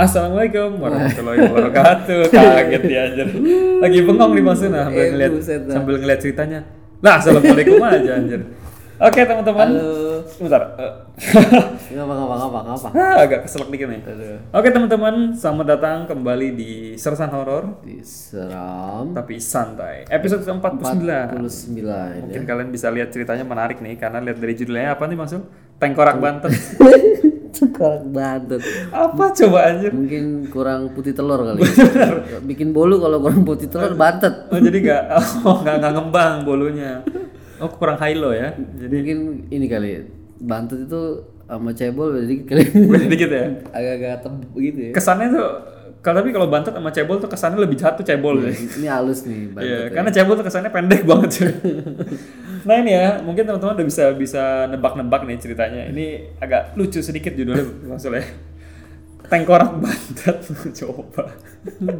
Assalamualaikum warahmatullahi wabarakatuh. Kaget dia anjir. Lagi bengong nih Mas Una sambil Eh, ngeliat sambil ngeliat ceritanya. Lah, assalamualaikum aja anjir. Oke teman-teman. Halo. Sebentar. eh. Ngapa ngapa ngapa ngapa. Ah, agak keselak dikit nih. Aduh. Oke teman-teman, selamat datang kembali di Sersan Horor Diseram. tapi santai. Episode 49. 49 Mungkin ya. kalian bisa lihat ceritanya menarik nih karena lihat dari judulnya apa nih maksud? Tengkorak Banten. Sekarang bantet. apa coba anjir? Mungkin kurang putih telur kali. ya. Bikin bolu kalau kurang putih telur bantet. Oh jadi nggak oh, nggak ngembang bolunya. Oh kurang high low ya. Jadi Mungkin ini kali. Bantet itu sama cebol beda dikit kali. beda dikit ya. Agak-agak tebuk gitu ya. Kesannya tuh kalau tapi kalau bantet sama cebol tuh kesannya lebih jahat tuh cebol ya. Ini halus nih bantet. Iya, ya. karena cebol tuh kesannya pendek banget cuy. nah ini ya, mungkin teman-teman udah bisa bisa nebak-nebak nih ceritanya. Ini agak lucu sedikit judulnya maksudnya. Tengkorak bantet coba.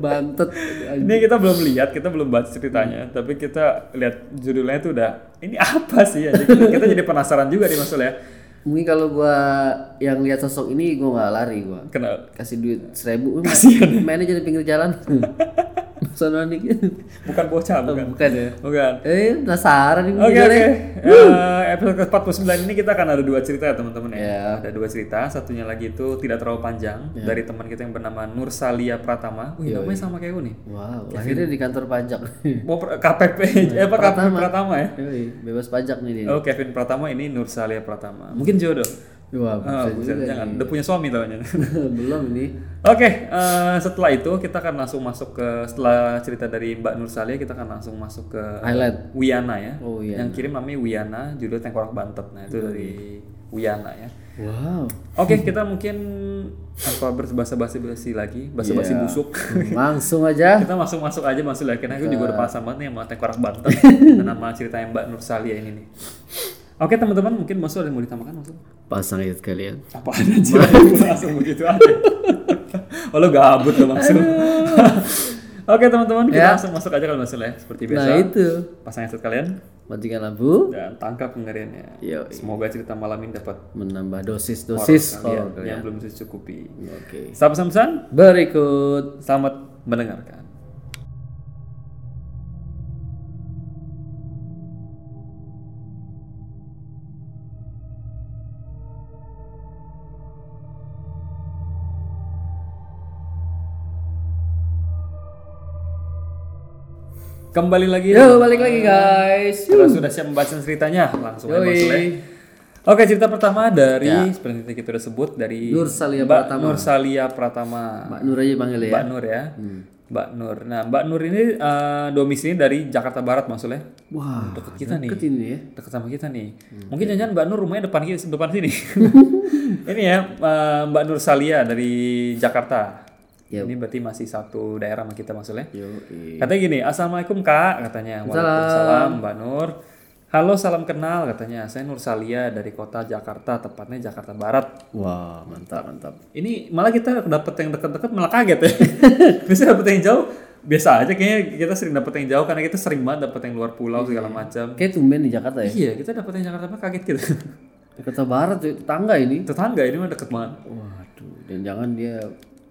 bantet. Ini kita belum lihat, kita belum baca ceritanya, tapi kita lihat judulnya itu udah ini apa sih ya? Jadi kita jadi penasaran juga nih maksudnya. Mungkin kalau gua yang lihat sosok ini gua nggak lari gua. Kena kasih duit seribu Kasihan. main aja di pinggir jalan sana nih bukan bocah, bukan. bukan ya Bukan. eh penasaran nih Oke oke. Eh, episode ke-49 ini kita akan ada dua cerita ya teman-teman ya. Ya. Ada dua cerita, satunya lagi itu tidak terlalu panjang dari teman kita yang bernama Nur Salia Pratama. Wih, namanya sama kayak gue nih. wow lahirnya di kantor pajak Mau per- KPP, eh apa KPP Pratama ya? Yoi, bebas pajak nih dia Oh, Kevin Pratama ini Nur Salia Pratama. Mungkin jodoh. Wah Oh, bisa buset, juga jangan. nih. Udah punya suami taunya. belum ini Oke, eh, setelah itu kita akan langsung masuk ke setelah cerita dari Mbak Nur Salia kita akan langsung masuk ke highlight Wiana ya. oh iya Yang kirim namanya Wiana, judul Tengkorak Bantet. Nah, itu dari Wiana ya. wow Oke, kita mungkin tanpa berbahasa basi lagi, bahasa basi Iya. busuk. langsung aja kita masuk masuk aja masuk lagi. Karena aku juga udah penasaran banget nih sama Tengkorak Bantet dan nama ceritanya Mbak Nur Salia ini nih. Oke teman-teman, mungkin masuk ada yang mau ditambahkan maksud? pasang itu kalian Apa ada sih? langsung begitu aja. oh lo gabut lo langsung. Oke teman-teman, kita Ya. langsung masuk aja kalau masuk ya. Seperti biasa. nah itu Pasang headset kalian matikan lampu dan tangkap pengeriannya. Yo, Semoga cerita malam ini dapat menambah dosis dosis kalian kalau yang kalian belum tercukupi. oke Salam pesan berikut selamat mendengarkan. Kembali lagi. yo balik lagi guys Kita sudah siap membaca ceritanya, langsung aja masuk ya. Oke, cerita pertama dari seperti yang kita udah sebut dari Nur Salia Mbak Pratama. Nur Salia Pratama. Mbak Nur aja panggil ya Mbak Nur ya. Mbak Nur. Nah, Mbak Nur ini eh, domisilinya dari Jakarta Barat maksudnya. wah Deket kita nih. deket ini ya Deket sama kita nih. Mungkin jangan Mbak Nur rumahnya depan depan sini. ini ya eh, Mbak Nur Salia dari Jakarta. Yep. Ini berarti masih satu daerah sama kita maksudnya. yo Katanya gini, Assalamualaikum kak, katanya. Waalaikumsalam Mbak Nur. Halo, salam kenal, katanya. Saya Nur Salia dari kota Jakarta, tepatnya Jakarta Barat. Wah, mantap, mantap. Ini malah kita dapet yang dekat-dekat malah kaget ya. Biasanya dapet yang jauh, biasa aja kayaknya kita sering dapet yang jauh karena kita sering banget dapet yang luar pulau segala macam. Kayak tumben di Jakarta ya. Iya, kita dapet yang Jakarta Barat kaget gitu. Jakarta Barat tetangga ini. Tetangga ini mah deket banget. Waduh, dan jangan dia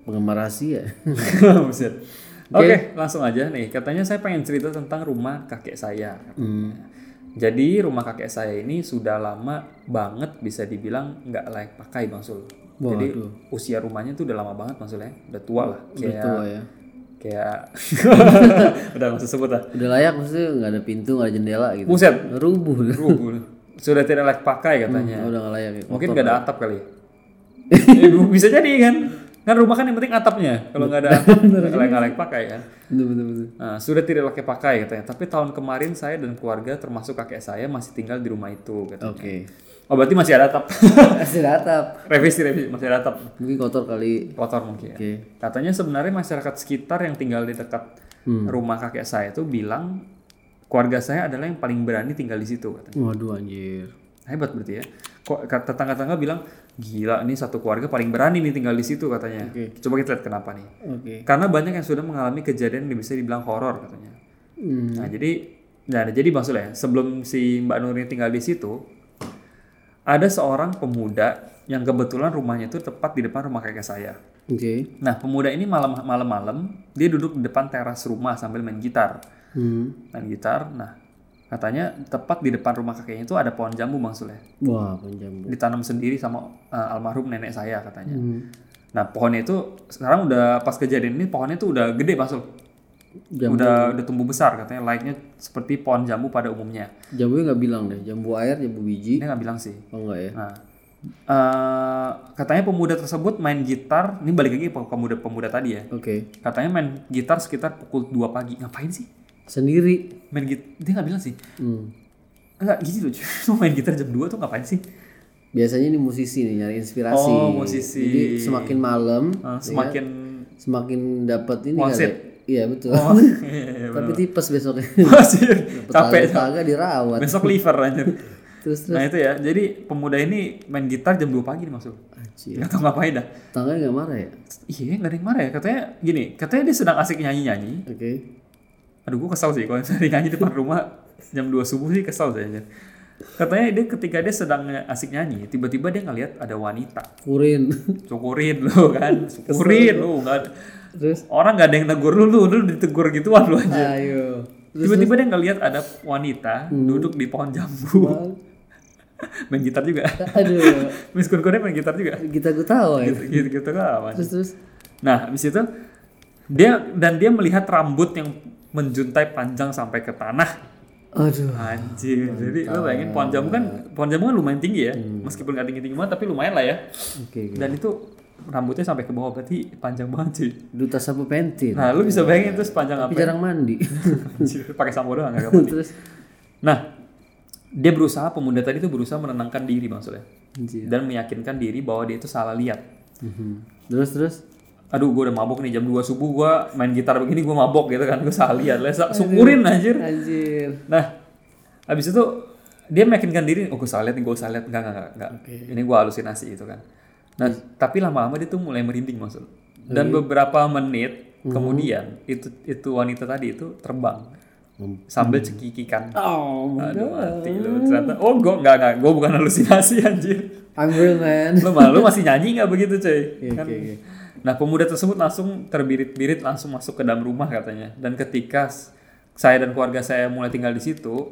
penggemar rahasia. Oke, langsung aja nih. Katanya saya pengen cerita tentang rumah kakek saya. katanya. Jadi rumah kakek saya ini sudah lama banget bisa dibilang nggak layak pakai Bang Sul. Jadi usia rumahnya tuh udah lama banget Bang Sul ya. Udah tua lah. Kayak Tua ya. kayak udah nggak usah sebut lah. Udah layak maksudnya nggak ada pintu, nggak ada jendela gitu. Buset. Rubuh. Rubuh. sudah tidak layak pakai katanya. udah nggak layak. Ya. Mungkin nggak ada atap kali. Ya, bisa jadi kan. Kan rumah kan yang penting atapnya. Kalau nggak ada atap nggak pakai kan. Betul, betul, betul. Nah, sudah tidak layak pakai katanya. Tapi tahun kemarin saya dan keluarga termasuk kakek saya masih tinggal di rumah itu katanya. Oke. Oh berarti masih ada atap. Masih ada atap. revisi revisi masih ada atap. Mungkin kotor kali. Kotor mungkin. Oke. Katanya sebenarnya masyarakat sekitar yang tinggal di dekat rumah kakek saya itu bilang keluarga saya adalah yang paling berani tinggal di situ katanya. Waduh anjir. Hebat berarti ya. Tetangga-tetangga bilang gila ini satu keluarga paling berani nih tinggal di situ katanya. Coba kita lihat kenapa nih. Oke. Karena banyak yang sudah mengalami kejadian yang bisa dibilang horor katanya. Hmm. Nah jadi, nah jadi maksudnya sebelum si Mbak Nur ini tinggal di situ, ada seorang pemuda yang kebetulan rumahnya itu tepat di depan rumah kakek saya. Oke. Nah, pemuda ini malam malam-malam dia duduk di depan teras rumah sambil main gitar. Hmm. Main gitar. Nah, katanya tepat di depan rumah kakeknya itu ada pohon jambu Bang Sule. Wah, penjambu. Ditanam sendiri sama uh, almarhum nenek saya katanya. Hmm. Nah, pohonnya itu sekarang udah pas kejadian ini pohonnya itu udah gede Bang Sul. Jambu. Udah udah tumbuh besar katanya layaknya seperti pohon jambu pada umumnya. Jambunya nggak bilang deh. Jambu air, jambu biji. Dia nggak bilang sih. Oh enggak ya? Nah, eh, katanya pemuda tersebut main gitar. Ini balik lagi ke pemuda-pemuda tadi ya. Oke. Katanya main gitar sekitar pukul 2 pagi. Ngapain sih? Sendiri. Main gitar. Dia nggak bilang sih. Hmm. Enggak gitu loh. Cuma main gitar jam 2 tuh ngapain sih? Biasanya ini musisi nih nyari inspirasi. Oh, musisi. Jadi semakin malam, Eh, ya, semakin semakin dapat ini kali. Iya betul. Oh, iya, Tapi tipes besoknya. Masih capek. Tetangga dirawat. Besok liver anjir. Terus terus. Nah itu ya, jadi pemuda ini main gitar jam 2 pagi nih maksud. Anjir. Gak tau ngapain dah. Tangganya nggak marah ya? Iya, gak ada yang marah ya. Katanya gini, katanya dia sedang asik nyanyi-nyanyi. Oke. Aduh, gue kesel sih kalau misalnya nyanyi depan rumah jam 2 subuh sih kesel saya. anjir. Katanya dia ketika dia sedang asik nyanyi, tiba-tiba dia ngelihat ada wanita. Kurin. Syukurin lu kan, syukurin lu. Nggak, terus. orang gak ada yang negur lu, lu, lu ditegur gituan lu aja. Ayo. Tiba-tiba dia ngelihat ada wanita duduk di pohon jambu. main gitar juga. Aduh. Miss Kun Kunnya main gitar juga. Kita gue tahu ya. Gitu, gitu kan. Terus terus. Nah, habis itu dia dan dia melihat rambut yang menjuntai panjang sampai ke tanah. Aduh. Anjir. Jadi lo bayangin pohon jambu kan pohon jambu kan lumayan tinggi ya. Meskipun gak tinggi-tinggi banget tapi lumayan lah ya. Oke. oke. Dan itu rambutnya sampai ke bawah berarti panjang banget sih. Duta sapu pentil. Nah, lu bisa bayangin itu sepanjang apa? Tapi jarang mandi. Anjir, pakai sampo doang gak mandi. terus. Nah, dia berusaha pemuda tadi itu berusaha menenangkan diri maksudnya Anjir. dan meyakinkan diri bahwa dia itu salah lihat. Mhm. Terus terus. Aduh, gue udah mabok nih jam 2 subuh gue main gitar begini gue mabok gitu kan gue salah lihat. Lah, syukurin anjir. Anjir. Nah, habis itu dia meyakinkan diri, oh gue salah lihat nih, gue salah lihat. Enggak, enggak, enggak. Ini gue halusinasi gitu kan. Nah, tapi lama-lama dia tuh mulai merinding maksud. Dan beberapa menit kemudian itu itu wanita tadi itu terbang sambil cekikikan. Oh, Aduh mati lu ternyata. Oh gue enggak enggak, gue bukan halusinasi anjir. I'm real man. Lu malu masih nyanyi nggak begitu cuy? Oke, Kan- oke. Nah pemuda tersebut langsung terbirit-birit langsung masuk ke dalam rumah katanya. Dan ketika saya dan keluarga saya mulai tinggal di situ,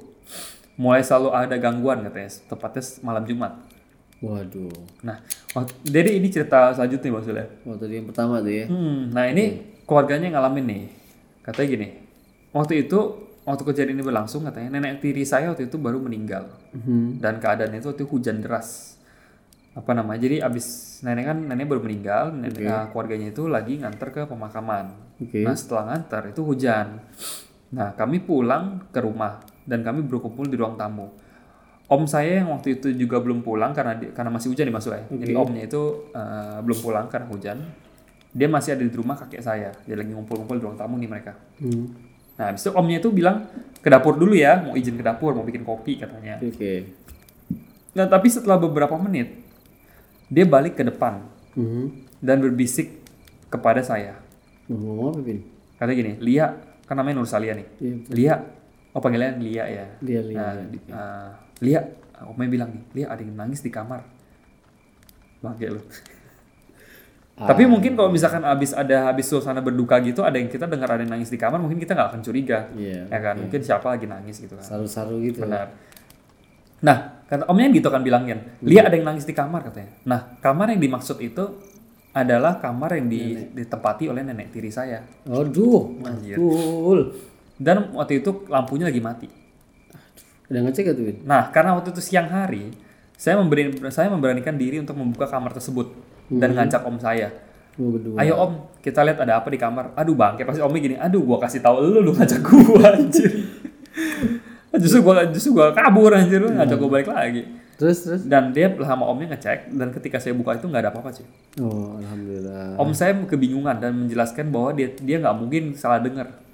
mulai selalu ada gangguan katanya. Tepatnya malam Jumat. Waduh. Nah, jadi ini cerita selanjutnya maksudnya. Oh, tadi yang pertama tuh ya. Hmm, nah ini keluarganya ngalamin nih. Katanya gini, waktu itu waktu kejadian ini berlangsung katanya nenek tiri saya waktu itu baru meninggal Mhm. dan keadaannya itu waktu itu hujan deras. Apa namanya? Jadi abis nenek kan nenek baru meninggal, nenek nah, keluarganya itu lagi nganter ke pemakaman. Oke. Nah setelah nganter itu hujan. Nah kami pulang ke rumah dan kami berkumpul di ruang tamu. Om saya yang waktu itu juga belum pulang karena di- karena masih hujan nih Mas Ule. Jadi omnya itu eh, belum pulang karena hujan. Dia masih ada di rumah kakek saya. Dia lagi ngumpul-ngumpul di ruang tamu nih mereka. Hmm. Nah habis itu omnya itu bilang ke dapur dulu ya, mau izin ke dapur, mau bikin kopi katanya. Oke. Nah tapi setelah beberapa menit dia balik ke depan Mhm. dan berbisik kepada saya. Ngomong apa, Pin? Katanya gini, Lia, kan namanya Nur Salia nih. Iya. Lia, oh panggilannya Lia ya. Dia lihat. Nah, di- eh, Lia, omnya bilang nih, Lia ada yang nangis di kamar. Bangke lu. Ah. Tapi mungkin kalau misalkan habis ada habis suasana berduka gitu, ada yang kita dengar ada yang nangis di kamar, mungkin kita nggak akan curiga, Iya. ya kan? Mungkin siapa lagi nangis gitu kan. Saru-saru gitu. Benar. Nah, kata omnya gitu kan bilangin, Lia ada yang nangis di kamar katanya. Nah, kamar yang dimaksud itu adalah kamar yang di- ditempati oleh nenek tiri saya. Aduh, mantul. Dan waktu itu lampunya lagi mati. Udah ngecek tuh? Nah, karena waktu itu siang hari, saya memberi saya memberanikan diri untuk membuka kamar tersebut dan ngajak om saya. Berdua. Ayo om, kita lihat ada apa di kamar. Aduh bang, kayak pasti omnya gini. Aduh, gua kasih tahu lu, lu ngajak gua anjir. justru gua justru gua kabur anjir, lu ngajak gua balik lagi. Terus terus. Dan dia sama omnya ngecek dan ketika saya buka itu nggak ada apa-apa sih. Oh, alhamdulillah. Om saya kebingungan dan menjelaskan bahwa dia dia nggak mungkin salah dengar.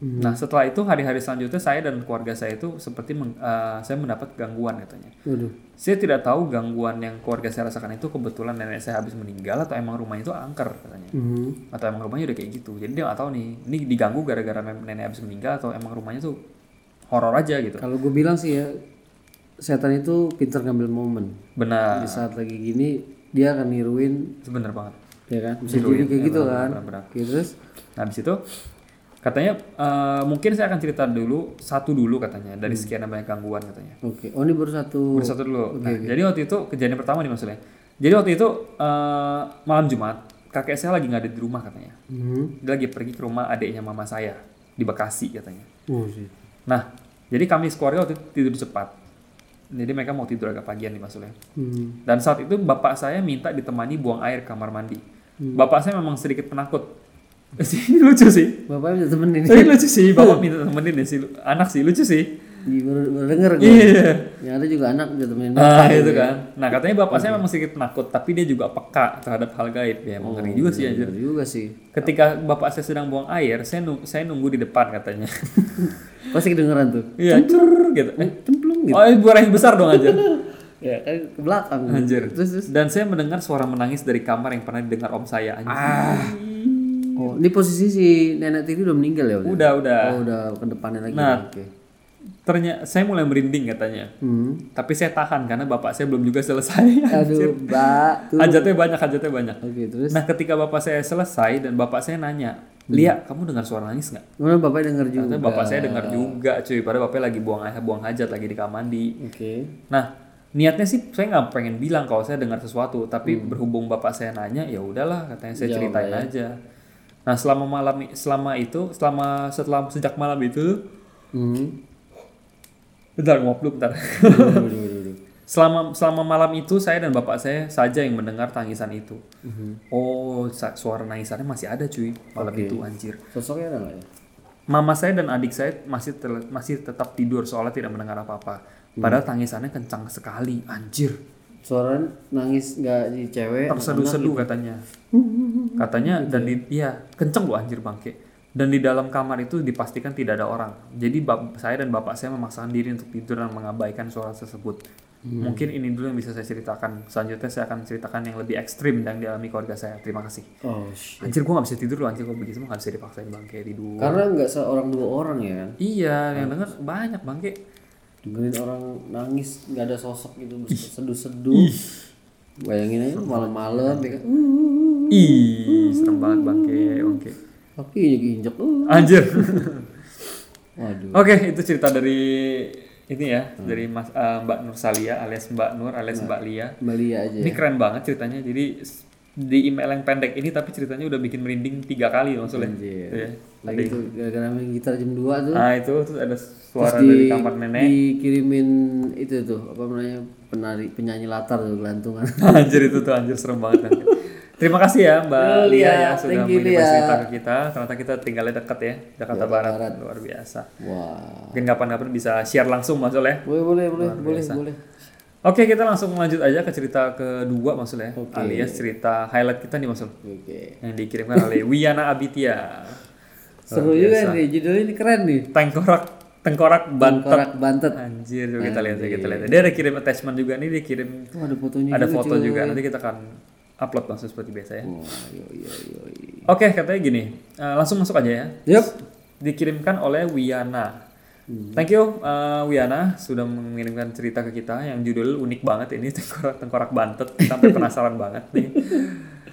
Nah setelah itu hari-hari selanjutnya saya dan keluarga saya itu seperti meng- eh, saya mendapat gangguan katanya. Waduh. Saya tidak tahu gangguan yang keluarga saya rasakan itu kebetulan nenek saya habis meninggal atau emang rumahnya itu angker katanya. Mhm. Atau emang rumahnya udah kayak gitu. Jadi dia nggak tahu nih, ini diganggu gara-gara nenek habis meninggal atau emang rumahnya tuh horor aja gitu. Kalau gue bilang sih ya, setan itu pintar ngambil momen. Benar, Di saat lagi gini, dia akan niruin itu benar banget. ya kan bisa jadi kayak gitu kan benar-benar. Oke, terus Nah, habis itu katanya eh, mungkin saya akan cerita dulu satu dulu katanya dari sekian banyak gangguan katanya. oke oh ini baru satu Baru satu dulu. Nah, jadi waktu itu kejadian pertama nih maksudnya. Jadi waktu itu eh, malam Jumat kakek saya lagi nggak ada di rumah katanya. hmm. Dia lagi pergi ke rumah adiknya mama saya di Bekasi katanya. oh sih Nah, jadi kami sekeluarga waktu itu tidur cepat. Jadi mereka mau tidur agak pagian nih maksudnya. hmm. Dan saat itu bapak saya minta ditemani buang air ke kamar mandi. Hmm. Bapak saya memang sedikit penakut. Ini lucu sih. bapaknya bisa temenin Ini lucu sih, bapak minta temenin ya sih. Anak sih lucu sih. Ih, baru, baru denger gue Iya. yang ada juga anak bisa temenin Nah, itu kan. Nah, katanya bapak saya memang sedikit penakut, tapi dia juga peka terhadap hal gaib. Ya, emang ngeri juga sih anjir. Bener juga sih Ketika bapak saya sedang buang air, saya nunggu, saya nunggu di depan katanya. pasti kedengeran tuh Iya, cur gitu. Eh, cemplung gitu oh, buah yang besar dong anjir. ya kan ke belakang Anjir. terus terus Dan saya mendengar suara menangis dari kamar yang pernah didengar om saya. Anjir. oh ini posisi si nenek tiri udah meninggal ya udah Udah, udah. oh udah ke depannya lagi Nah. oke Ternyata saya mulai merinding katanya. hmm. Tapi saya tahan karena bapak saya belum juga selesai. aduh mbak Hajatnya banyak, hajatnya banyak. oke terus Nah, ketika bapak saya selesai dan bapak saya nanya, "Lia, kamu dengar suara nangis nggak?" Mana bapak denger juga Ternyata bapak saya dengar juga, cuy. Padahal bapak lagi buang air, buang hajat lagi di kamar mandi. oke Nah, niatnya sih saya nggak pengen bilang kalau saya dengar sesuatu, tapi berhubung bapak saya nanya, ya udahlah, katanya saya Jawab ceritain aja. Nah, selama malam selama itu, selama setelah sejak malam itu, hmm. Bentar ngop dulu bentar. Duh, duh, duh, duh. selama selama malam itu saya dan bapak saya saja yang mendengar tangisan itu. Oh, sa- suara nangisannya masih ada cuy malam itu anjir. sosoknya ada nggak ya Mama saya dan adik saya masih masih tetap tidur soalnya tidak mendengar apa-apa. Padahal tangisannya kencang sekali, anjir. suara nangis nggak di cewek Terseduh-seduh katanya. Katanya dan di iya, kenceng loh anjir bangke. Dan di dalam kamar itu dipastikan tidak ada orang. Jadi saya dan bapak saya memaksakan diri untuk tidur dan mengabaikan suara tersebut. Mungkin ini dulu yang bisa saya ceritakan. Selanjutnya saya akan ceritakan yang lebih ekstrim yang dialami keluarga saya. Terima kasih. oh shit. Anjir gua gak bisa tidur loh anjir kalau begitu gak bisa dipaksain bangke tidur. karena nggak seorang dua orang ya kan Iya, yang denger banyak bangke. dengerin orang nangis nggak ada sosok gitu seduh-seduh bayangin aja malam-malam ya kan Ih, serem banget bangke, bangke. Kakinya keinjek uh. Anjir. waduh Oke, itu cerita dari ini ya, dari Mas eh, Mbak Nur Salia alias Mbak Nur alias Mbak Lia. Bali aja Ini keren banget ceritanya. Jadi di email yang pendek ini tapi ceritanya udah bikin merinding tiga kali maksudnya. Anjir. Iya. lagi tuh gara-gara main gitar jam 2 tuh Nah itu terus ada suara Terus di, dari kamar nenek. dikirimin itu tuh apa namanya penari penyanyi latar tuh gelantungan anjir itu tuh anjir serem banget kan. Terima kasih ya Mbak Oh, Lia Lia. ya sudah Lia. cerita ke kita. Ternyata kita tinggalnya dekat ya, Jakarta Barat. Luar biasa. wah Mungkin kapan-kapan bisa share langsung Mas ya. boleh boleh boleh boleh boleh Oke, kita langsung lanjut aja ke cerita kedua Mas Sol ya. Alias cerita highlight kita nih Mas oke Yang dikirimkan oleh Wiyana Abitya. seru juga nih judulnya ini keren nih Tengkorak Tengkorak Bantet. korak bantet Anjir, coba kita lihat ya, kita lihat. Dia ada kirim attachment juga nih, dia kirim oh, ada fotonya ada juga, foto cuy. juga. Nanti kita akan upload langsung seperti biasa ya. wah yo yo yo Oke, katanya gini. eh, langsung masuk aja ya. Yup. Dikirimkan oleh Wiana. Hmm. Thank you eh, Wiana sudah mengirimkan cerita ke kita yang judul unik banget ini tengkorak tengkorak bantet sampai penasaran banget nih.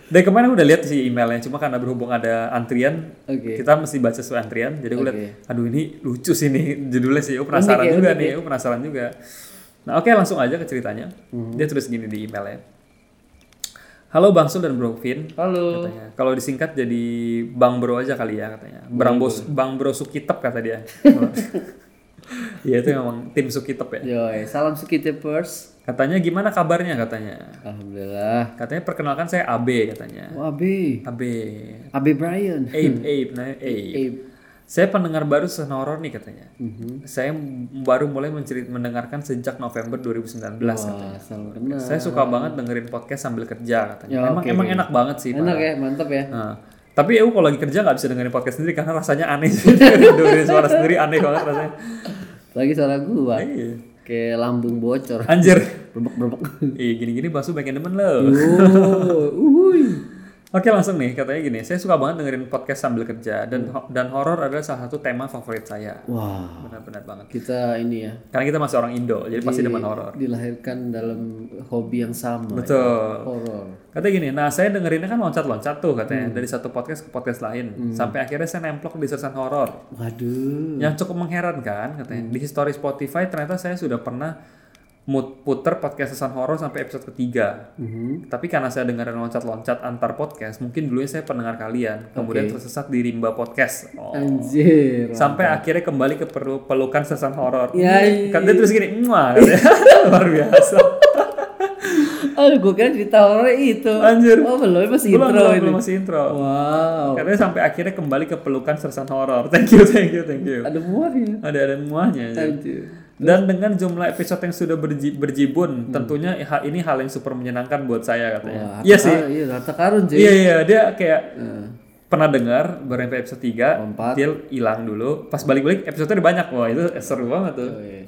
Dari kemarin udah lihat sih emailnya, cuma karena berhubung ada antrian, Oke. kita mesti baca sesuai antrian. Jadi gue lihat, aduh ini lucu sih nih judulnya sih, aku penasaran Unik ya, juga nih, aku penasaran juga. Nah oke langsung aja ke ceritanya. Hmm. Dia tulis gini di emailnya. Halo Bang Sul dan Bro Vin. halo Katanya. Kalau disingkat jadi Bang Bro aja kali ya katanya. Bang Bos Bang Bro Sukitep kata dia. Iya itu memang tim Sukitep ya. Yoi, salam Sukitepers. Katanya gimana kabarnya katanya. Alhamdulillah. Katanya perkenalkan saya AB katanya. Oh, Abi. AB. Abi Brian. Abe, Abe, nah, Abe. Abe. Saya pendengar baru senoror nih katanya. Mhm. Saya baru mulai mencerit mendengarkan sejak November 2019 katanya. Wah, kenal. Saya suka banget dengerin podcast sambil kerja katanya. Ya, emang oke. emang enak banget sih. Enak Pak. ya, mantap ya. Nah, tapi aku kalau lagi kerja nggak bisa dengerin podcast sendiri karena rasanya aneh. dengerin suara sendiri aneh banget rasanya. Lagi suara gua. Iya. Kayak lambung bocor. Anjir. Berbek-berbek. Ih, gini-gini basu pengen demen lo. Oh, uhuy. Oke langsung nih katanya gini, saya suka banget dengerin podcast sambil kerja dan dan horor adalah salah satu tema favorit saya. Wah, Benar-benar banget. kita ini ya Karena kita masih orang Indo, jadi pasti demen horor. dilahirkan dalam hobi yang sama. ya. Betul. Horor. Katanya gini, nah saya dengerinnya kan loncat-loncat tuh katanya dari satu podcast ke podcast lain, sampai akhirnya saya nemplok di sersan horor. Waduh. Yang cukup mengherankan katanya di history Spotify ternyata saya sudah pernah mut puter podcast sersan horor sampai episode ketiga. Mhm. Tapi karena saya dengerin loncat-loncat antar podcast, mungkin dulunya saya pendengar kalian, kemudian tersesat di rimba podcast. Oh. Anjir. Sampai akhirnya kembali ke pelukan sersan horor. Ya, iya. Kan dia terus gini, luar biasa. Aduh, gue kira cerita horor itu. Anjir. Oh, belum masih belum, intro belum, ini. belum masih intro. Wow. Katanya sampai akhirnya kembali ke pelukan sersan horor. Thank you, thank you, thank you. Ada muarnya. Ada ada muahnya. ya. Anjir. Dan dengan jumlah episode yang sudah berji- Hmm. berjibun, tentunya ha- ini hal yang super menyenangkan buat saya katanya. Wah, Iya sih. Iya, harta karun cuy. Iya iya dia kayak Eh, pernah dengar baru sampai episode 3 Lompat. dia hilang dulu pas balik-balik episode udah banyak wah itu seru banget tuh oh, iya.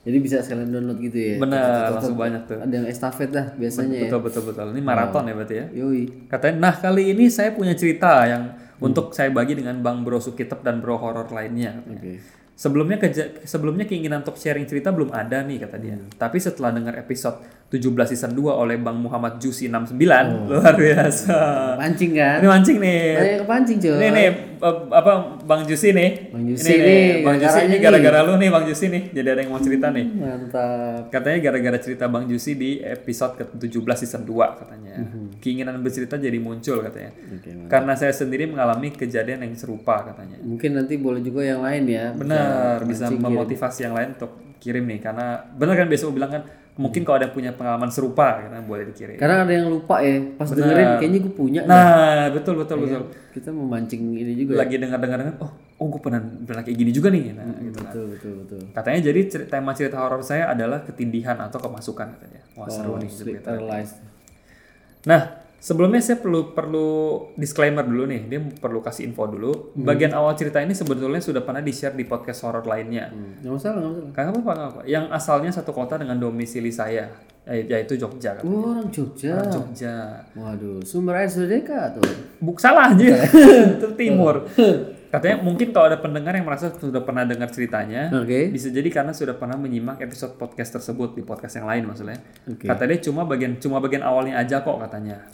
Jadi bisa sekalian download gitu ya. benar langsung banyak tuh Ada yang estafet dah biasanya ya. betul betul betul ini maraton ya berarti ya Yoi. katanya nah kali ini saya punya cerita yang untuk saya bagi dengan Bang Bro Sukitep dan Bro Horor lainnya. Oke. Sebelumnya keja- sebelumnya keinginan untuk sharing cerita belum ada nih kata dia. Tapi setelah dengar episode 17 season 2 oleh Bang Muhammad Jusi 69 luar biasa. Pancing kan? Ini mancing nih. Banyak kepancing cuy. Ini nih eh, apa Bang Jusi nih. Bang Jusi Ini nih, Bang Jusi ini nih. gara-gara lu nih Bang Jusi nih. Jadi ada yang mau cerita nih. Mantap. Katanya gara-gara cerita Bang Jusi di episode ke-17 season 2 katanya. Keinginan bercerita jadi muncul katanya. Mantap. Karena saya sendiri mengalami kejadian yang serupa katanya. Mungkin nanti boleh juga yang lain ya. Benar, bisa mancing memotivasi yang lain untuk kirim nih karena benar kan biasa bilang kan mungkin kalau ada yang punya pengalaman serupa karena boleh dikirim. Karena ada yang lupa ya. Pas dengerin kayaknya gue punya. Nah, betul betul betul. Kita memancing ini juga. ya. Lagi dengar-dengar kan, oh, oh gue pernah pernah kayak gini juga nih. Nah, gitu. Betul betul betul. Katanya jadi cer- tema cerita horor saya adalah ketindihan atau kemasukan katanya. Wah, seru nih. Cerita. Nah, sebelumnya saya perlu perlu disclaimer dulu nih. Dia perlu kasih info dulu. Bagian awal cerita ini sebetulnya sudah pernah di-share di podcast horor lainnya. Hmm. Nggak masalah nggak masalah. Gak apa-apa, nggak apa. Yang asalnya satu kota dengan domisili saya, eh, yaitu Jogja. Kan? Oh, orang Jogja. Jogja. Waduh, sumber air Sudeka tuh. Buk salah aja. itu timur. Katanya mungkin kalau ada pendengar yang merasa sudah pernah dengar ceritanya, Oke. bisa jadi karena sudah pernah menyimak episode podcast tersebut di podcast yang lain maksudnya. Oke. Kata dia cuma bagian cuma bagian awalnya aja kok katanya.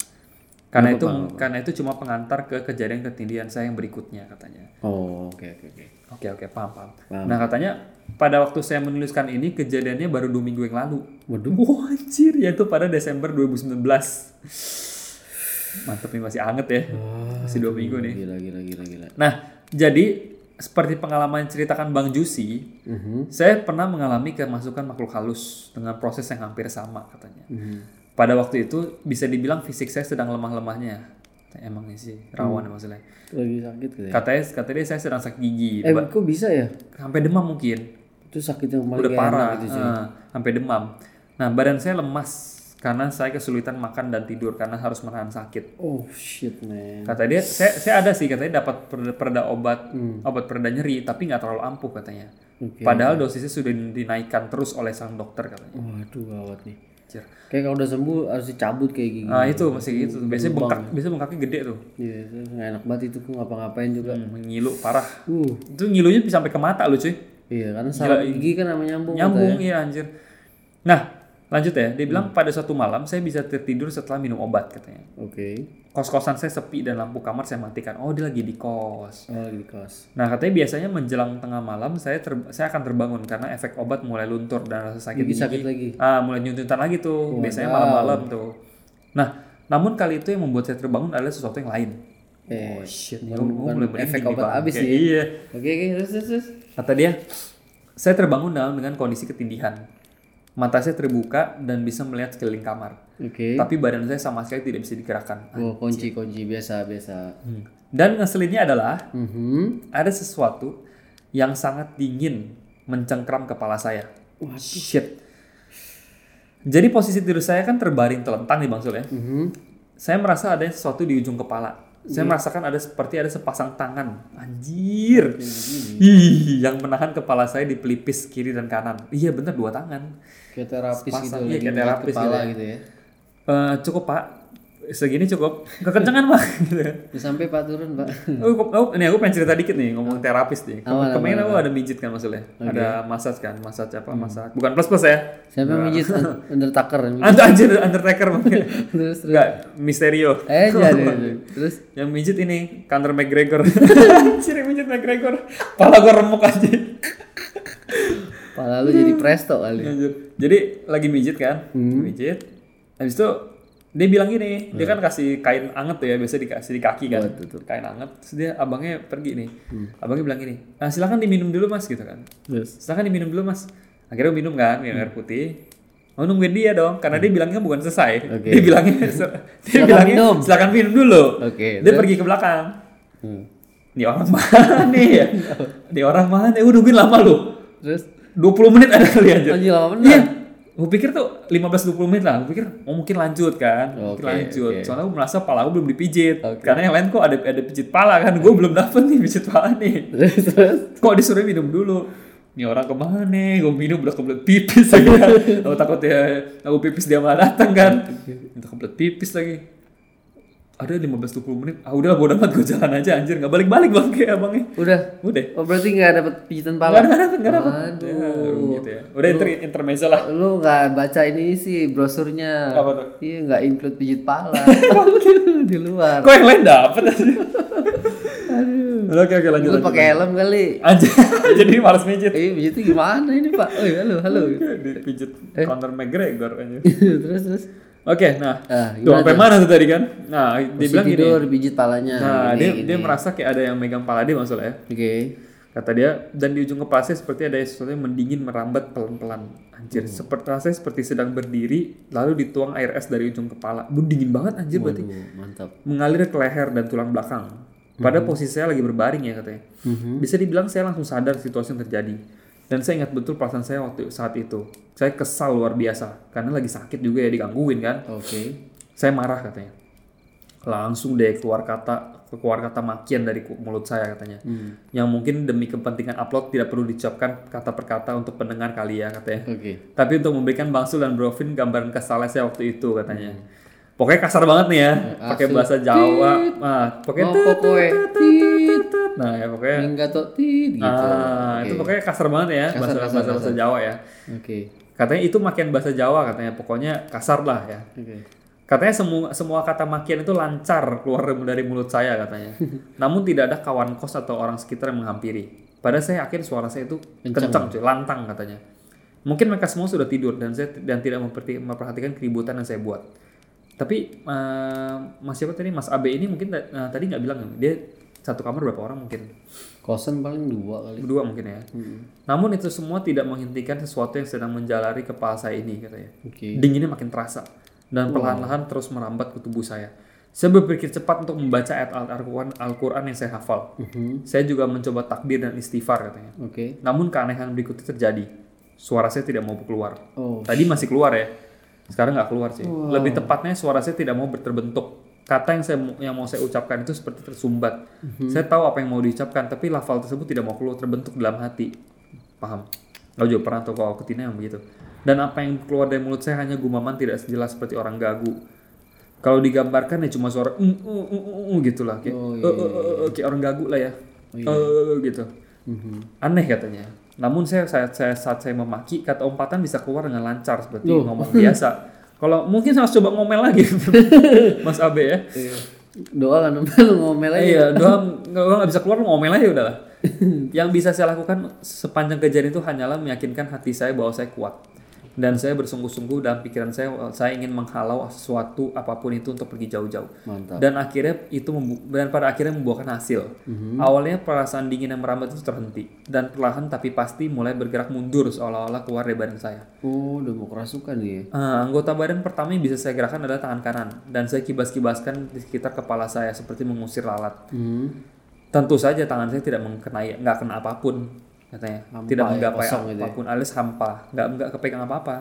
Karena itu karena itu cuma pengantar ke kejadian ketindihan saya yang berikutnya katanya. Oh, oke oke oke. Oke oke paham paham. Paham. Nah katanya pada waktu saya menuliskan ini kejadiannya baru dua minggu yang lalu. Waduh. Wah anjir yaitu pada Desember 2019. Mantep nih masih anget ya. Masih dua minggu nih. Gila gila gila gila. Nah jadi seperti pengalaman yang ceritakan Bang Jusi, Mhm. saya pernah mengalami kemasukan makhluk halus dengan proses yang hampir sama katanya. Mhm. Pada waktu itu bisa dibilang fisik saya sedang lemah-lemahnya. Emang sih rawan ya maksudnya. Lagi sakit gitu ya. Katanya katanya saya sedang sakit gigi, Eh, Ba- kok bisa ya? sampai demam mungkin. Itu sakit yang paling udah parah gitu sih. eh, sampai demam nah badan saya lemas karena saya kesulitan makan dan tidur karena harus menahan sakit Oh shit man. kata dia saya, saya ada sih katanya dapat pereda, pereda obat Hmm. obat pereda nyeri tapi nggak terlalu ampuh katanya Oke. padahal dosisnya sudah dinaikkan terus oleh sang dokter katanya Waduh gawat nih. Anjir. Kayak kalau udah sembuh harus dicabut kayak gini. nah itu masih gitu biasanya bengkak biasanya bengkaknya gede tuh Iya, nggak enak banget itu kok ngapa-ngapain juga. hmm, ngilu parah Uh, itu ngilunya bisa sampai ke mata lu cuy iya karena saraf gigi kan sama nyambung. nyambung iya anjir nah lanjut ya dia Hmm. bilang pada suatu malam saya bisa tertidur setelah minum obat katanya Oke. kos-kosan saya sepi dan lampu kamar saya matikan. Oh, dia lagi di kos. Oh lagi di kos. Nah, katanya biasanya menjelang tengah malam saya ter- saya akan terbangun karena efek obat mulai luntur dan rasa sakit gigi. sakit lagi. Ah, mulai nyuntutan lagi tuh. Biasanya malam-malam tuh. Nah, namun kali itu yang membuat saya terbangun adalah sesuatu yang lain. Eh, Oh shit, bukan- gua bukan mulai efek obat habis sih. Iya. Oke oke terus terus. terus. Kata dia, saya terbangun dalam dengan kondisi ketindihan. Mata saya terbuka dan bisa melihat sekeliling kamar. Oke. Tapi badan saya sama sekali tidak bisa digerakkan. Oh kunci kunci biasa biasa. Hmm. Dan ngeselinnya adalah Mhm. ada sesuatu yang sangat dingin mencengkram kepala saya. Waduh. Shit. Jadi posisi tidur saya kan terbaring telentang nih Bang Sul ya. Mhm. Saya merasa ada sesuatu di ujung kepala. Saya Iya. merasakan ada seperti ada sepasang tangan. Anjir. Ih, yang menahan kepala saya di pelipis kiri dan kanan. Iya bener dua tangan. Kayak terapis gitu iya, lagi kayak ngeliat terapis kepala gitu ya. gitu ya. Eh, cukup pak. segini cukup kekencangan pak gitu sampai Pak turun, Pak. Oh, oh, ini aku pengen cerita dikit nih ngomong terapis nih. Kemarin aku ada mijit kan maksudnya. Ada massage kan, massage apa? Massage. Bukan plus plus ya. Siapa yang mijit Un- Undertaker? mijit? Anjir, anjir Undertaker mungkin. Terus terus. Enggak, Misterio. Eh, jadi. Terus Yang mijit ini Conor McGregor. Anjir, mijit McGregor. Pala gua remuk aja. Pala lu jadi presto kali. Anjir. Jadi lagi mijit kan? Hmm. Mijit. Habis itu dia bilang gini, dia kan kasih kain anget tuh ya, biasa dikasih di kaki kan. Kain anget. Terus dia abangnya pergi nih. Hmm. Abangnya bilang gini, ah, silakan diminum dulu mas gitu kan. Terus Silakan diminum dulu mas. Akhirnya minum kan, minum air putih. Mau nungguin dia dong, karena dia bilangnya bukan selesai. Hmm. Oke. Dia bilangnya, dia Silakan bilangnya minum. silakan minum dulu. Oke, Dia pergi ke belakang. Hmm. Ini orang mana nih ya? Ini orang mana? Eh, udah nungguin lama lu. Terus 20 menit ada kali aja. anjir lama bener. Iya. Gue pikir tuh 15-20 menit lah. Gue pikir oh mungkin lanjut kan. Mungkin lanjut. oke. Soalnya gue merasa pala gue belum dipijit. Oke. Karena yang lain kok ada ada pijit pala kan. Gue belum dapet nih pijit pala nih. Terus Kok disuruh minum dulu? Ini orang ke mana? Gue minum udah kebelet pipis lagi. Aku takut ya aku pipis dia malah datang kan. Itu kebelet pipis lagi. Ada 15-20 menit. Ah udah bodo amat gue jalan aja anjir. Gak balik-balik bang kayak abangnya. udah. Udah. Oh berarti nggak dapet pijitan pala? ada, gak dapet, gak dapet. Aduh. Ya, gitu ya. Udah inter intermezzo lah. Lu nggak baca ini sih brosurnya? Apa tuh? Iya nggak include pijit pala. di luar. Kok yang lain dapet aja? Oke oke lanjut. Lu pakai helm kali. Anjir, jadi malas mijit. Eh pijitnya gimana ini pak? Oh halo halo. Dipijit Conor McGregor aja. terus terus. Oke, nah, Ah, tuh sampai mana tuh tadi kan? Nah, dia Posisi bilang gini. tidur pijit palanya. Nah, Gini, dia gini. dia merasa kayak ada yang megang pala dia maksudnya. Oke. Kata dia, dan di ujung kepala saya seperti ada sesuatu yang mendingin merambat pelan-pelan. Anjir, seperti rasanya seperti sedang berdiri, lalu dituang air es dari ujung kepala. Bu, dingin banget anjir berarti. Waduh, mantap. Mengalir ke leher dan tulang belakang. Pada posisi saya lagi berbaring ya katanya. Bisa dibilang saya langsung sadar situasi yang terjadi. Dan saya ingat betul perasaan saya waktu saat itu. Saya kesal luar biasa. Karena lagi sakit juga ya digangguin kan. Oke. Saya marah katanya. Langsung deh keluar kata keluar kata makian dari mulut saya katanya. Yang mungkin demi kepentingan upload tidak perlu diucapkan kata per kata untuk pendengar kali ya katanya. Oke. Tapi untuk memberikan Bangsul dan Brofin gambaran kesalnya saya waktu itu katanya. Pokoknya kasar banget nih ya, pakai Asu. bahasa Jawa. Nah, pokoknya Nah, ya pokoknya Enggak tuh gitu. ah, itu Oke. pokoknya kasar banget ya Kasar, bahasa kasar, bahasa, bahasa Jawa ya. Oke. Katanya itu makian bahasa Jawa katanya, pokoknya kasar lah ya. Oke. Katanya semua semua kata makian itu lancar keluar dari mulut saya katanya. Namun tidak ada kawan kos atau orang sekitar yang menghampiri. Padahal saya yakin suara saya itu kencang, cuy, lantang katanya. Mungkin mereka semua sudah tidur dan saya dan tidak memperhatikan keributan yang saya buat. Tapi eh, Mas siapa tadi Mas Abe ini mungkin eh, tadi nggak bilang dia satu kamar berapa orang mungkin Kosan paling dua kali. berdua mungkin ya. Namun itu semua tidak menghentikan sesuatu yang sedang menjalari kepala saya ini katanya. Oke. Dinginnya makin terasa dan perlahan-lahan terus merambat ke tubuh saya. Saya berpikir cepat untuk membaca ayat Al- Al-Quran Al-Quran yang saya hafal. Saya juga mencoba takbir dan istighfar katanya. Oke. Namun keanehan berikutnya terjadi. Suara saya tidak mau keluar. Oh. Tadi masih keluar ya. Sekarang nggak keluar sih. Lebih tepatnya suara saya tidak mau terbentuk. Kata yang saya yang mau saya ucapkan itu seperti tersumbat. Saya tahu apa yang mau diucapkan, tapi lafal tersebut tidak mau keluar terbentuk dalam hati. Paham? Gak juga pernah tahu kalau ketina yang begitu. Dan apa yang keluar dari mulut saya hanya gumaman tidak sejelas seperti orang gagu. Kalau digambarkan ya cuma suara "Mm, mm, mm, mm, mm," gitu lah kayak, Oh, "Eh, eh, eh, eh," kayak orang gagu lah ya. Eh, gitu. Aneh katanya. Namun saya, saya, saya saat saya memaki kata umpatan bisa keluar dengan lancar seperti ngomong biasa. Kalau mungkin saya harus coba ngomel lagi, Mas Abe ya. Iya. Doa kan lu ngomel aja. Iya, doang doang nggak bisa keluar, lu ngomel aja udahlah. Yang bisa saya lakukan sepanjang kejadian itu hanyalah meyakinkan hati saya bahwa saya kuat. Dan saya bersungguh-sungguh dalam pikiran saya, saya ingin menghalau sesuatu apa pun itu untuk pergi jauh-jauh. Dan akhirnya itu dan pada akhirnya membuahkan hasil. Awalnya perasaan dingin yang merambat itu terhenti dan perlahan tapi pasti mulai bergerak mundur seolah-olah keluar dari badan saya. Oh, udah mau kerasukan nih. ya? Ah, anggota badan pertama yang bisa saya gerakan adalah tangan kanan dan saya kibas-kibaskan di sekitar kepala saya seperti mengusir lalat. Hmm. Tentu saja tangan saya tidak mengenai nggak kena apa pun katanya, Hampa tidak ya, menggapai gitu ya. apa pun alias hampa, nggak nggak kepegang apa-apa.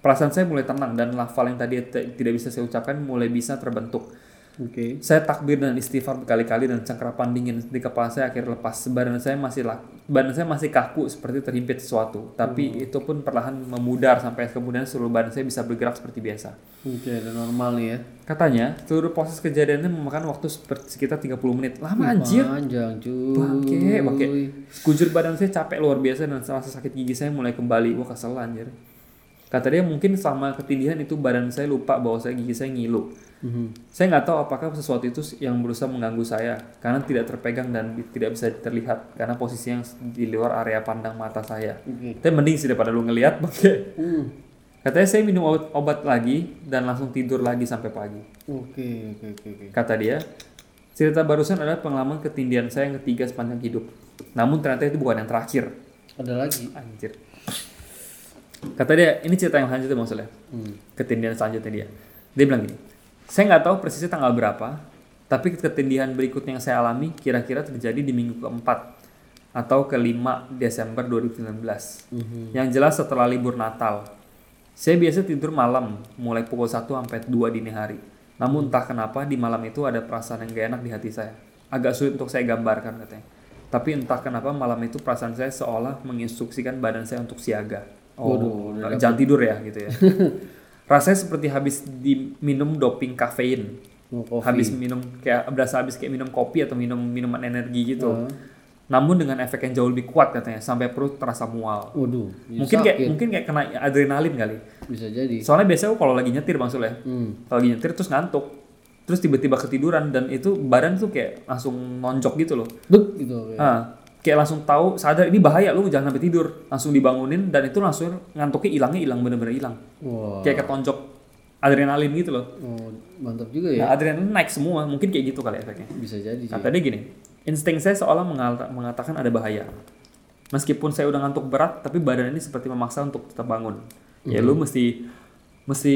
Perasaan saya mulai tenang dan lafal yang tadi tidak bisa saya ucapkan mulai bisa terbentuk. Oke. Saya takbir dan istighfar berkali-kali dan cengkerapan dingin di kepala saya akhirnya lepas. Badan saya masih lak- badan saya masih kaku seperti terhimpit sesuatu. Tapi itu pun perlahan memudar sampai kemudian seluruh badan saya bisa bergerak seperti biasa. Oke, udah normal ya. Katanya, seluruh proses kejadiannya memakan waktu sekitar 30 menit. Lama anjir. Panjang cuy. Bangke, bangke. Sekujur badan saya capek luar biasa dan rasa sakit gigi saya mulai kembali. Wah kesel anjir. Kata dia mungkin selama ketindihan itu badan saya lupa bahwa saya gigi saya ngilu. Mhm. Saya nggak tahu apakah sesuatu itu yang berusaha mengganggu saya karena tidak terpegang dan tidak bisa terlihat karena posisinya di luar area pandang mata saya. Oke. Tapi mending sih daripada lu ngelihat, bangke. Hmm. Katanya saya minum obat, obat lagi dan langsung tidur lagi sampai pagi. Oke, oke, oke, oke. Kata dia, cerita barusan adalah pengalaman ketindihan saya yang ketiga sepanjang hidup. Namun ternyata itu bukan yang terakhir. Ada lagi. Anjir. Kata dia, ini cerita yang selanjutnya maksudnya. Hmm. Ketindihan selanjutnya dia. Dia bilang gini, saya nggak tahu persisnya tanggal berapa, tapi ketindihan berikutnya yang saya alami kira-kira terjadi di minggu keempat atau kelima Desember 2019. Yang jelas setelah libur Natal. Saya biasa tidur malam, mulai pukul 1 sampai 2 dini hari. Namun entah kenapa di malam itu ada perasaan yang gak enak di hati saya. Agak sulit untuk saya gambarkan katanya. Tapi entah kenapa malam itu perasaan saya seolah menginstruksikan badan saya untuk siaga. Oh, Waduh, jangan tidur ya gitu ya. Rasanya seperti habis diminum doping kafein. Kopi. Habis minum kayak berasa habis kayak minum kopi atau minum minuman energi gitu. Ah. Namun dengan efek yang jauh lebih kuat katanya sampai perut terasa mual. Waduh. ya Mungkin kayak sakit. mungkin kayak kena adrenalin kali. bisa jadi. Soalnya biasanya kalau lagi nyetir Bang Sule, Hmm. kalau lagi nyetir terus ngantuk. Terus tiba-tiba ketiduran dan itu badan tuh kayak langsung nonjok gitu loh. Duk gitu. kayak. Ah, kayak langsung tahu sadar ini bahaya lu jangan sampai tidur. Langsung dibangunin dan itu langsung ngantuknya hilangnya hilang bener-bener hilang. Wah. Kayak ketonjok adrenalin gitu loh. Oh, mantap juga ya. Nah, adrenalin naik semua, mungkin kayak gitu kali efeknya. Bisa jadi sih. Kata dia gini, insting saya seolah mengata- mengatakan ada bahaya. Meskipun saya udah ngantuk berat, tapi badan ini seperti memaksa untuk tetap bangun. Ya lu mesti mesti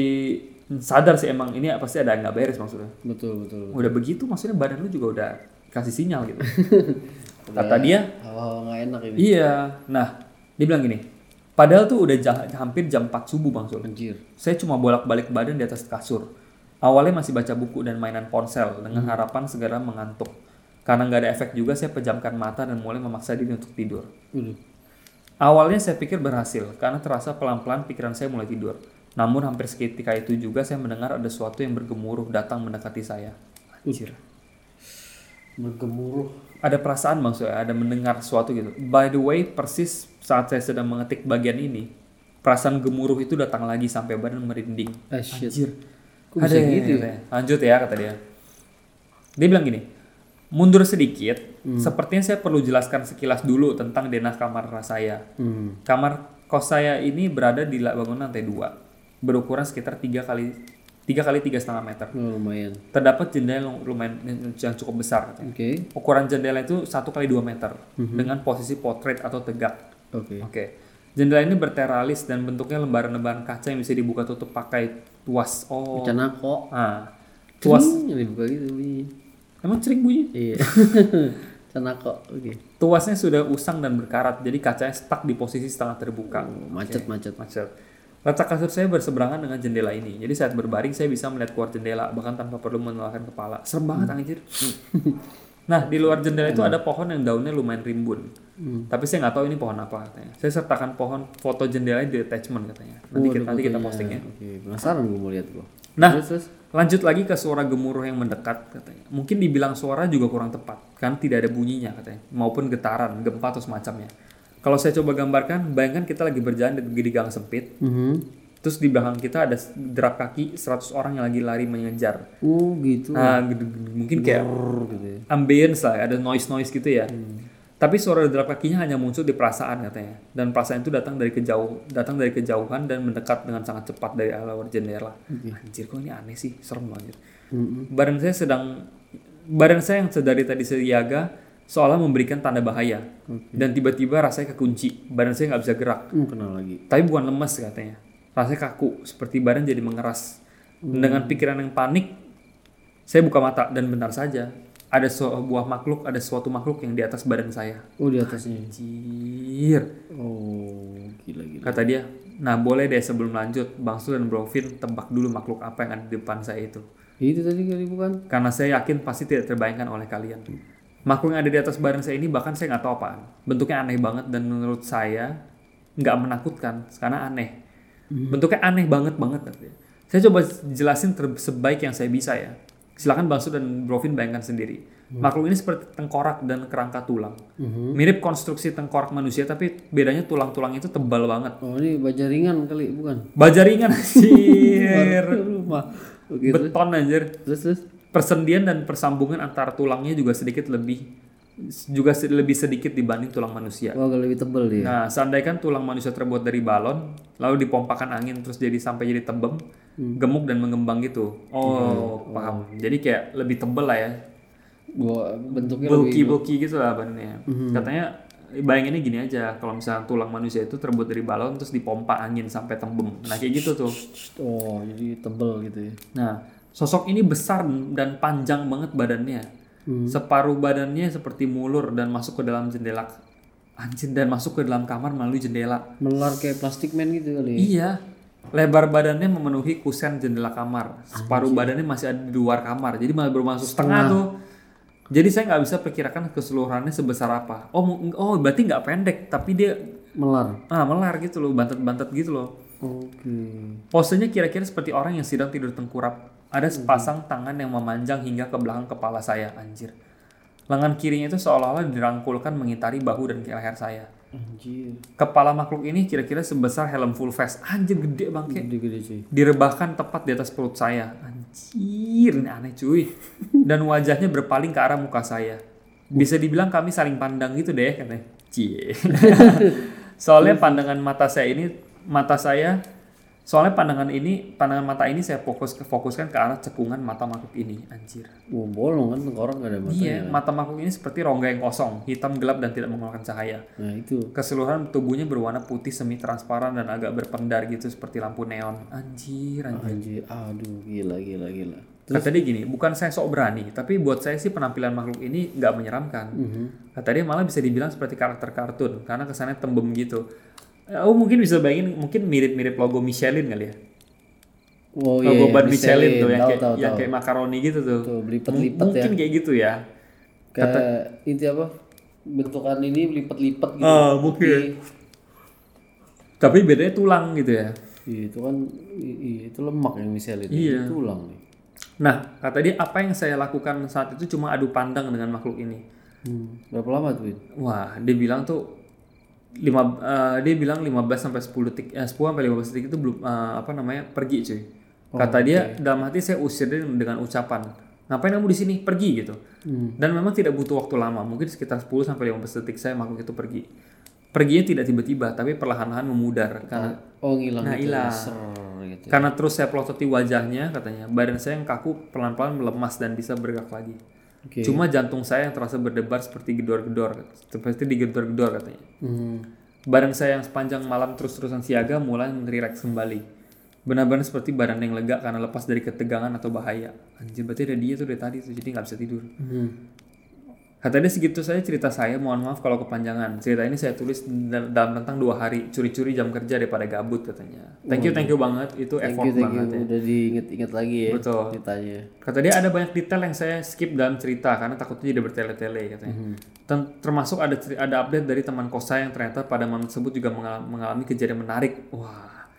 sadar sih emang ini pasti ada nggak beres maksudnya. Betul, betul. Udah begitu maksudnya badan lu juga udah kasih sinyal gitu. Kata dia, Hawa-hawa nggak enak ini. iya. Nah, dia bilang gini, padahal tuh udah ja- hampir jam 4 subuh Bang Sul. Anjir. Saya cuma bolak-balik badan di atas kasur. Awalnya masih baca buku dan mainan ponsel dengan harapan segera mengantuk. Karena nggak ada efek juga, saya pejamkan mata dan mulai memaksa diri untuk tidur. Waduh. Awalnya saya pikir berhasil, karena terasa pelan-pelan pikiran saya mulai tidur. Namun hampir seketika itu juga saya mendengar ada sesuatu yang bergemuruh datang mendekati saya. Anjir. Bergemuruh. Ada perasaan maksudnya, ada mendengar sesuatu gitu. By the way, persis saat saya sedang mengetik bagian ini, perasaan gemuruh itu datang lagi sampai badan merinding. Ah, shit. Anjir. Kok Ada gitu ya? Lanjut ya kata dia. Dia bilang gini, mundur sedikit, sepertinya saya perlu jelaskan sekilas dulu tentang denah kamar saya. Hmm. Kamar kos saya ini berada di bangunan lantai 2, berukuran sekitar 3 kali 3 kali tiga setengah meter. Oh, lumayan. Terdapat jendela yang lumayan yang cukup besar. Oke. Ukuran jendela itu 1 kali 2 meter dengan posisi potret atau tegak. Oke. Oke. Jendela ini berteralis dan bentuknya lembaran-lembaran kaca yang bisa dibuka tutup pakai tuas. Oh. Canako. Ah. Tuas. Yang dibuka gitu bunyi. Emang cering bunyi? Iya. Canako. Oke. Tuasnya sudah usang dan berkarat, jadi kacanya stuck di posisi setengah terbuka. Oh, macet, macet. Macet. Letak kasur saya berseberangan dengan jendela ini. Jadi saat berbaring saya bisa melihat keluar jendela bahkan tanpa perlu menolakkan kepala. Serem banget anjir. nah, di luar jendela itu ada pohon yang daunnya lumayan rimbun. Tapi saya nggak tahu ini pohon apa katanya. Saya sertakan pohon foto jendela di attachment katanya. Nanti Oh, kita, nanti kita posting ya. Oke, penasaran gue mau lihat gua. Nah, Terus, terus. lanjut lagi ke suara gemuruh yang mendekat katanya. Mungkin dibilang suara juga kurang tepat, kan tidak ada bunyinya katanya, maupun getaran, gempa atau semacamnya. Kalau saya coba gambarkan, bayangkan kita lagi berjalan di, di gang sempit, Mhm. terus di belakang kita ada derap kaki 100 orang yang lagi lari mengejar. Oh, gitu. Nah, mungkin kayak Brrr, gitu ya. ambience lah, ada noise-noise gitu ya. Tapi suara derap kakinya hanya muncul di perasaan katanya. Dan perasaan itu datang dari kejauh, datang dari kejauhan dan mendekat dengan sangat cepat dari luar jendela. Anjir, kok ini aneh sih, serem banget. Mhm. Badan saya sedang badan saya yang sedari tadi siaga seolah memberikan tanda bahaya. Dan tiba-tiba rasanya kekunci, badan saya nggak bisa gerak. Hmm, kenal lagi. Tapi bukan lemas katanya. Rasanya kaku, seperti badan jadi mengeras. Dengan pikiran yang panik, saya buka mata dan benar saja ada sebuah makhluk, ada suatu makhluk yang di atas badan saya. Oh, di atasnya. Anjir. Oh, gila gila. Kata dia, Nah, boleh deh sebelum lanjut, Bang Sul dan Bro Vin tebak dulu makhluk apa yang ada di depan saya itu. Itu tadi kali bukan? Karena saya yakin pasti tidak terbayangkan oleh kalian. Makhluk yang ada di atas badan saya ini bahkan saya nggak tahu apaan. Bentuknya aneh banget dan menurut saya nggak menakutkan karena aneh. Bentuknya aneh banget banget. Saya coba jelasin ter- sebaik yang saya bisa ya. Silakan Bang dan Bro Vin bayangkan sendiri. Makhluk ini seperti tengkorak dan kerangka tulang. Mirip konstruksi tengkorak manusia tapi bedanya tulang-tulang itu tebal banget. Oh ini baja ringan kali bukan? Baja ringan anjir. Oke. Beton anjir. Terus terus. Persendian dan persambungan antara tulangnya juga sedikit lebih juga lebih sedikit dibanding tulang manusia. Oh agak lebih tebel dia. Nah, seandainya tulang manusia terbuat dari balon, lalu dipompakan angin terus jadi sampai jadi tebem, gemuk dan mengembang gitu. Oh, paham. Jadi kayak lebih tebel lah ya. Gua bentuknya lebih Bulky bulky gitu lah badannya. Katanya bayanginnya gini aja, kalau misalnya tulang manusia itu terbuat dari balon terus dipompa angin sampai tembem. Nah, kayak gitu tuh. oh jadi tebel gitu ya. Nah, sosok ini besar dan panjang banget badannya. Separuh badannya seperti mulur dan masuk ke dalam jendela anjing dan masuk ke dalam kamar melalui jendela. Melar kayak plastik man gitu kali. ya. Iya. Lebar badannya memenuhi kusen jendela kamar. Separuh badannya masih ada di luar kamar. Jadi malah baru masuk setengah tuh. Jadi saya nggak bisa perkirakan keseluruhannya sebesar apa. Oh, oh berarti nggak pendek, tapi dia Melar. ah melar gitu loh, bantet-bantet gitu loh. Oke. Posenya kira-kira seperti orang yang sedang tidur tengkurap. Ada sepasang tangan yang memanjang hingga ke belakang kepala saya, anjir. Lengan kirinya itu seolah-olah dirangkulkan mengitari bahu dan leher saya. Anjir. Kepala makhluk ini kira-kira sebesar helm full face. Anjir gede bangke. Gede-gede cuy. Direbahkan tepat di atas perut saya. Anjir, ini aneh cuy. Dan wajahnya berpaling ke arah muka saya. Bisa dibilang kami saling pandang gitu deh katanya. Cie. Soalnya pandangan mata saya ini mata saya soalnya pandangan ini pandangan mata ini saya fokus fokuskan ke arah cekungan mata makhluk ini anjir Wah bolong kan tengkorak gak ada mata. iya mata makhluk ini seperti rongga yang kosong hitam gelap dan tidak mengeluarkan cahaya Nah itu. keseluruhan tubuhnya berwarna putih semi transparan dan agak berpendar gitu seperti lampu neon anjir anjir Anjir. Aduh gila gila gila. Kata dia gini, bukan saya sok berani, tapi buat saya sih penampilan makhluk ini nggak menyeramkan. Kata dia malah bisa dibilang seperti karakter kartun, karena kesannya tembem gitu. Oh mungkin bisa bayangin, mungkin mirip-mirip logo Michelin kali ya. Oh Logo iya. ban Michelin, tuh, yang kayak, tahu, yang kayak makaroni gitu tuh. Tuh M- belipet-lipet ya. mungkin kayak gitu ya. Kayak inti apa? Bentukan ini belipet-lipet gitu. Ah, mungkin. Tapi bedanya tulang gitu ya. Iya, itu kan itu lemak yang misalnya Iya. itu tulang nih. Nah, kata dia apa yang saya lakukan saat itu cuma adu pandang dengan makhluk ini. Hmm. Berapa lama tuh? Win? Wah, dia bilang tuh lima eh, dia bilang 15 sampai 10 detik eh 10 sampai 15 detik itu belum eh, apa namanya? pergi cuy. Kata dia dalam hati saya usir dia dengan ucapan, "Ngapain kamu di sini? Pergi." gitu. Dan memang tidak butuh waktu lama, mungkin sekitar 10 sampai 15 detik saya makhluk itu pergi. Perginya tidak tiba-tiba, tapi perlahan-lahan memudar karena Oh ngilang Nah, gitu. hilang. Ser, gitu. karena terus saya pelototi wajahnya katanya, badan saya yang kaku pelan-pelan melemas dan bisa bergerak lagi. Oke. Cuma jantung saya yang terasa berdebar seperti gedor-gedor, seperti digedor-gedor katanya. Hmm. Badan saya yang sepanjang malam terus-terusan siaga mulai merireks kembali. Benar-benar seperti badan yang lega karena lepas dari ketegangan atau bahaya. Anjir, berarti ada dia tuh dari tadi tuh, jadi nggak bisa tidur. Hmm. Kata dia segitu saya cerita saya, mohon maaf kalau kepanjangan. Cerita ini saya tulis dal- dalam rentang dua hari, curi-curi jam kerja daripada gabut katanya. Thank you, thank you banget, itu Thank effort you, thank you. banget ya. Udah diinget-inget lagi ya. Betul. Ceritanya. Kata dia ada banyak detail yang saya skip dalam cerita karena takutnya jadi bertele-tele katanya. Tem- termasuk ada ada update dari teman kos saya yang ternyata pada malam tersebut juga mengal- mengalami kejadian menarik. Wah.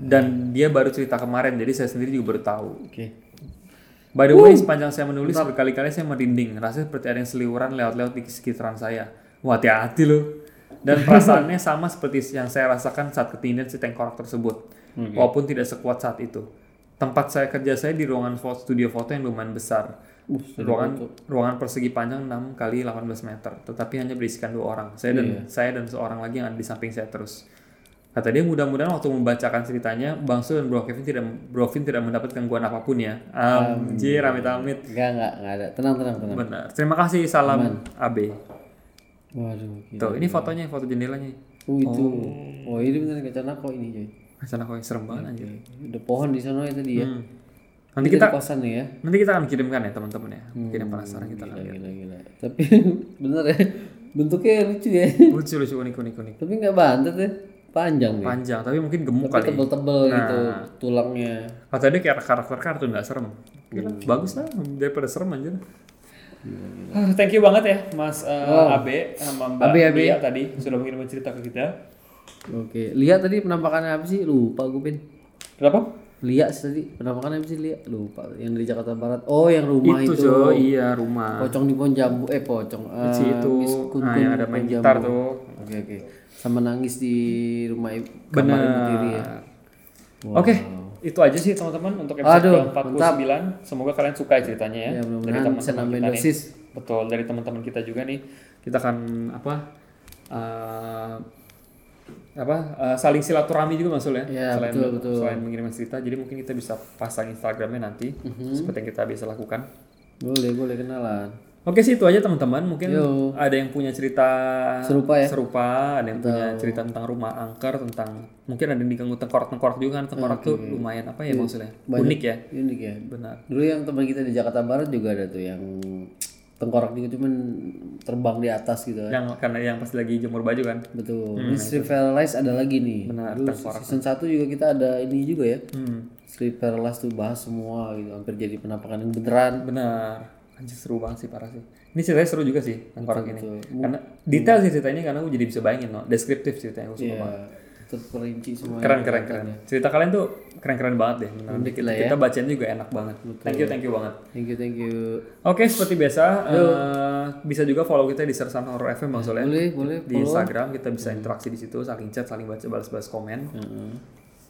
Dan dia baru cerita kemarin, jadi saya sendiri juga baru tahu. Oke. By the way, sepanjang saya menulis berkali-kali saya merinding, rasanya seperti ada yang seliuran lewat-lewat di sekitaran saya. Wah, hati-hati loh. Dan perasaannya sama seperti yang saya rasakan saat ketindihan si tengkorak tersebut, walaupun tidak sekuat saat itu. Tempat saya kerja saya di ruangan foto, studio foto yang lumayan besar. ruangan ruangan persegi panjang 6 kali 18 meter, tetapi hanya berisikan dua orang. Saya dan saya dan seorang lagi yang ada di samping saya terus. Kata dia mudah-mudahan waktu membacakan ceritanya, Bang Su dan Bro Kevin tidak Bro Vin tidak mendapat gangguan apa pun ya. Anjir, amit-amit. Enggak, enggak, enggak ada. Tenang, tenang, tenang. Benar. Terima kasih, salam AB. Waduh. Gila. Tuh, ini fotonya, foto jendelanya. Oh itu. Oh, ini bener kacana kok ini coy. Sana kok serem banget anjir. Ada pohon di sana ya tadi ya. Hmm. Nanti kita kosan nih ya. nanti kita akan kirimkan ya teman-teman ya. Mungkin yang penasaran kita akan Gila, lihat. gila, gila. Tapi bener ya. Bentuknya lucu ya. Lucu lucu unik unik unik. Tapi nggak bantet ya. Panjang nih. panjang tapi mungkin gemuk kali Tebel-tebel gitu tulangnya. kata dia kayak karakter kartun nggak serem Gila, bagus lah daripada serem aja Ah, thank you banget ya Mas uh, Abe sama Mbak Abe, Abe. Lia tadi sudah mengirim cerita ke kita Oke, lihat tadi penampakannya apa sih? Lupa gue pin. kenapa Lihat sih tadi penampakannya apa sih lihat? Lupa. Yang dari Jakarta Barat. Oh, yang rumah itu itu. Jo, iya rumah Pocong di pohon jambu. Eh, pocong. Si itu Miss Kun nah, Kun yang di ada main gitar jambu. tuh Oke, oke. Sama nangis di rumah ibu, kamar ibu tiri ya. Oke, itu aja sih teman-teman untuk Aduh, episode ke-49. Semoga kalian suka ceritanya ya. Ya, dari teman-teman nambahin kita nih. dosis. Betul, dari teman-teman kita juga nih. Kita akan apa? eh, apa eh, saling silaturahmi juga maksudnya Ya, selain betul, betul. selain mengirim cerita jadi mungkin kita bisa pasang instagramnya nanti Mhm. seperti yang kita bisa lakukan Boleh, boleh kenalan. Oke sih itu aja teman-teman mungkin Yo. ada yang punya cerita Serupa ya? serupa ada yang punya cerita tentang rumah angker tentang mungkin ada yang diganggu tengkorak-tengkorak juga kan tengkorak tuh lumayan apa ya maksudnya unik ya Unik ya. benar Dulu yang teman kita di Jakarta Barat juga ada tuh yang tengkorak juga cuman terbang di atas gitu. yang karena yang pas lagi jemur baju kan Betul. Ini Sleep Paralyzed ada lagi nih. Benar, Dulu season 1 juga kita ada ini juga ya. hmm. Sleep tuh bahas semua gitu. Hampir jadi penampakan yang beneran. benar anjir seru banget sih parah sih ini ceritanya seru juga sih tengkorak ini betul. karena detail sih ceritanya karena aku jadi bisa bayangin no deskriptif ceritanya aku suka Iya. banget Terperinci semua. keren keren keren cerita kalian tuh keren keren banget deh. Unik kita, ya. kita bacain juga enak banget thank you thank you banget Thank you, thank you. Oke, seperti biasa, eh, bisa juga follow kita di Sersan Horror FM Bang Soleh. Boleh, boleh. Di Instagram kita bisa interaksi di situ, saling chat, saling baca, balas-balas komen. Heeh.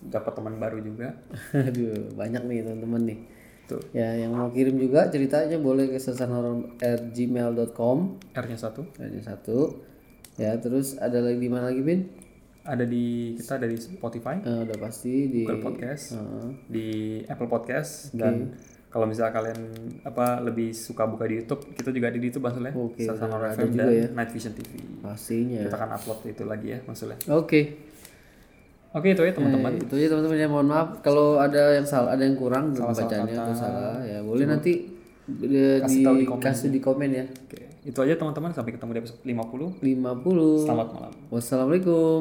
Dapat teman baru juga. Aduh, banyak nih teman-teman nih. Tuh, Ya, yang mau kirim juga ceritanya boleh ke sesanhoror@gmail.com. R-nya satu. Ada satu. Ya, terus ada lagi di mana lagi, Bin? Ada di kita ada di Spotify, Eh, udah pasti di Google Podcast, Heeh. di Apple Podcast dan kalau misalnya kalian apa lebih suka buka di YouTube, kita juga ada di YouTube Soleh. Oke, FM juga dan ya. Night Vision TV. pastinya. Kita akan upload itu lagi ya, Soleh. Oke. Oke, itu ya teman-teman. Eh, itu aja teman-teman ya mohon maaf kalau ada yang salah ada yang kurang dalam bacanya atau salah ya boleh nanti di, Kasih tahu di komen. kasih di komen ya Oke, itu aja teman-teman. Sampai ketemu di episode 50. 50 Selamat malam. wassalamualaikum